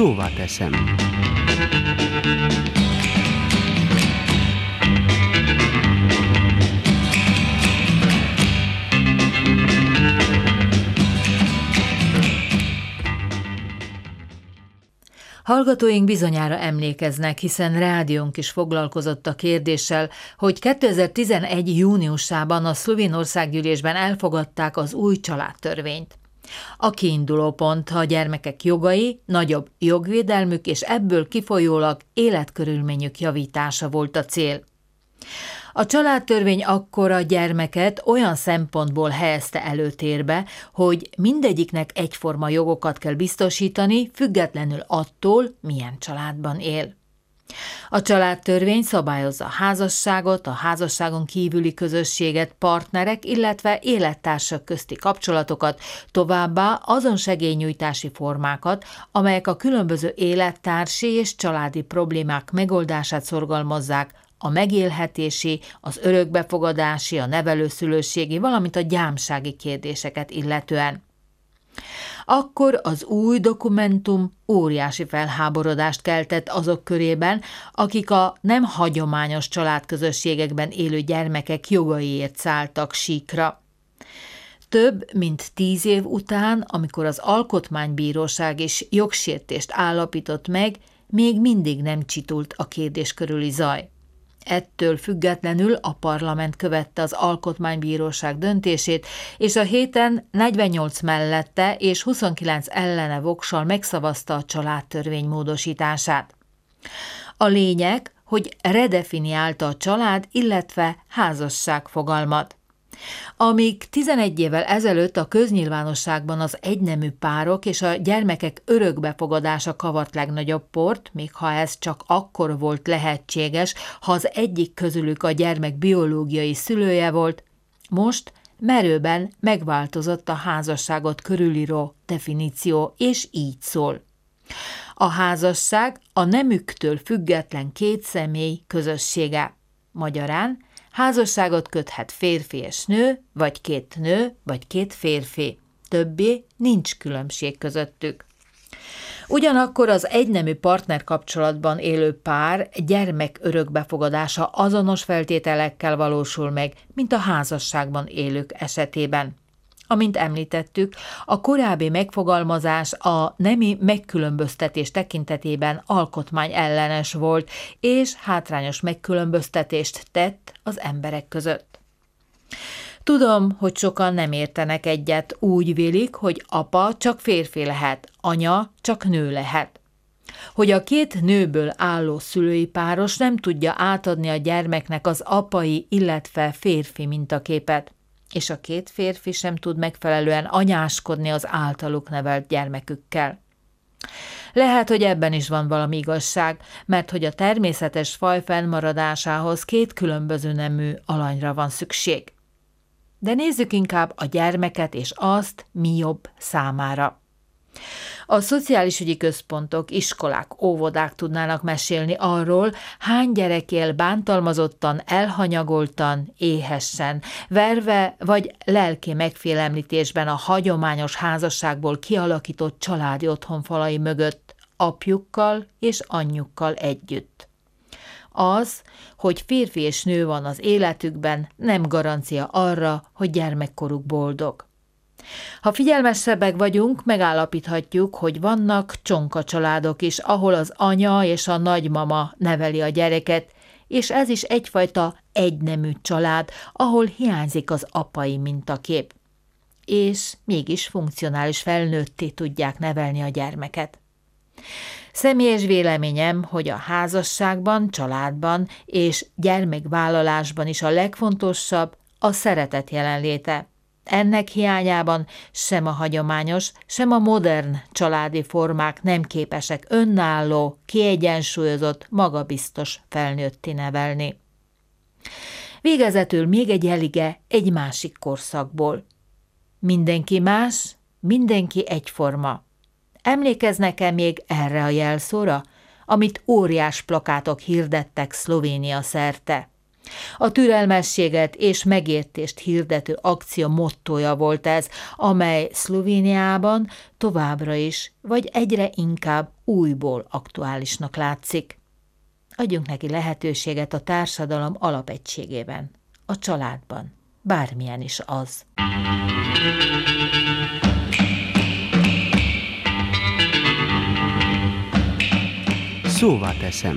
szóvá teszem. Hallgatóink bizonyára emlékeznek, hiszen rádiónk is foglalkozott a kérdéssel, hogy 2011. júniusában a szlovén országgyűlésben elfogadták az új családtörvényt. A kiinduló pont a gyermekek jogai, nagyobb jogvédelmük és ebből kifolyólag életkörülményük javítása volt a cél. A családtörvény akkor a gyermeket olyan szempontból helyezte előtérbe, hogy mindegyiknek egyforma jogokat kell biztosítani, függetlenül attól, milyen családban él. A családtörvény szabályozza a házasságot, a házasságon kívüli közösséget, partnerek, illetve élettársak közti kapcsolatokat, továbbá azon segélynyújtási formákat, amelyek a különböző élettársi és családi problémák megoldását szorgalmazzák, a megélhetési, az örökbefogadási, a nevelőszülőségi, valamint a gyámsági kérdéseket illetően. Akkor az új dokumentum óriási felháborodást keltett azok körében, akik a nem hagyományos családközösségekben élő gyermekek jogaiért szálltak síkra. Több mint tíz év után, amikor az Alkotmánybíróság is jogsértést állapított meg, még mindig nem csitult a kérdés körüli zaj. Ettől függetlenül a parlament követte az alkotmánybíróság döntését, és a héten 48 mellette és 29 ellene voksal megszavazta a családtörvény módosítását. A lényeg, hogy redefiniálta a család, illetve házasság fogalmat. Amíg 11 évvel ezelőtt a köznyilvánosságban az egynemű párok és a gyermekek örökbefogadása kavart legnagyobb port, még ha ez csak akkor volt lehetséges, ha az egyik közülük a gyermek biológiai szülője volt, most merőben megváltozott a házasságot körülíró definíció, és így szól. A házasság a nemüktől független két személy közössége. Magyarán Házasságot köthet férfi és nő, vagy két nő, vagy két férfi. Többé nincs különbség közöttük. Ugyanakkor az egynemű partner kapcsolatban élő pár gyermek örökbefogadása azonos feltételekkel valósul meg, mint a házasságban élők esetében. Amint említettük, a korábbi megfogalmazás a nemi megkülönböztetés tekintetében alkotmány ellenes volt, és hátrányos megkülönböztetést tett az emberek között. Tudom, hogy sokan nem értenek egyet, úgy vélik, hogy apa csak férfi lehet, anya csak nő lehet. Hogy a két nőből álló szülői páros nem tudja átadni a gyermeknek az apai, illetve férfi mintaképet és a két férfi sem tud megfelelően anyáskodni az általuk nevelt gyermekükkel. Lehet, hogy ebben is van valami igazság, mert hogy a természetes faj fennmaradásához két különböző nemű alanyra van szükség. De nézzük inkább a gyermeket és azt, mi jobb számára. A szociális ügyi központok, iskolák, óvodák tudnának mesélni arról, hány gyerek él bántalmazottan, elhanyagoltan, éhessen, verve vagy lelki megfélemlítésben a hagyományos házasságból kialakított családi otthonfalai mögött, apjukkal és anyjukkal együtt. Az, hogy férfi és nő van az életükben, nem garancia arra, hogy gyermekkoruk boldog. Ha figyelmesebbek vagyunk, megállapíthatjuk, hogy vannak csonka családok is, ahol az anya és a nagymama neveli a gyereket, és ez is egyfajta egynemű család, ahol hiányzik az apai mintakép. És mégis funkcionális felnőtté tudják nevelni a gyermeket. Személyes véleményem, hogy a házasságban, családban és gyermekvállalásban is a legfontosabb a szeretet jelenléte. Ennek hiányában sem a hagyományos, sem a modern családi formák nem képesek önálló, kiegyensúlyozott, magabiztos felnőtti nevelni. Végezetül még egy elige egy másik korszakból. Mindenki más, mindenki egyforma. Emlékeznek-e még erre a jelszóra, amit óriás plakátok hirdettek Szlovénia szerte? A türelmességet és megértést hirdető akció mottoja volt ez, amely Szlovéniában továbbra is, vagy egyre inkább újból aktuálisnak látszik. Adjunk neki lehetőséget a társadalom alapegységében, a családban, bármilyen is az. Szóval teszem.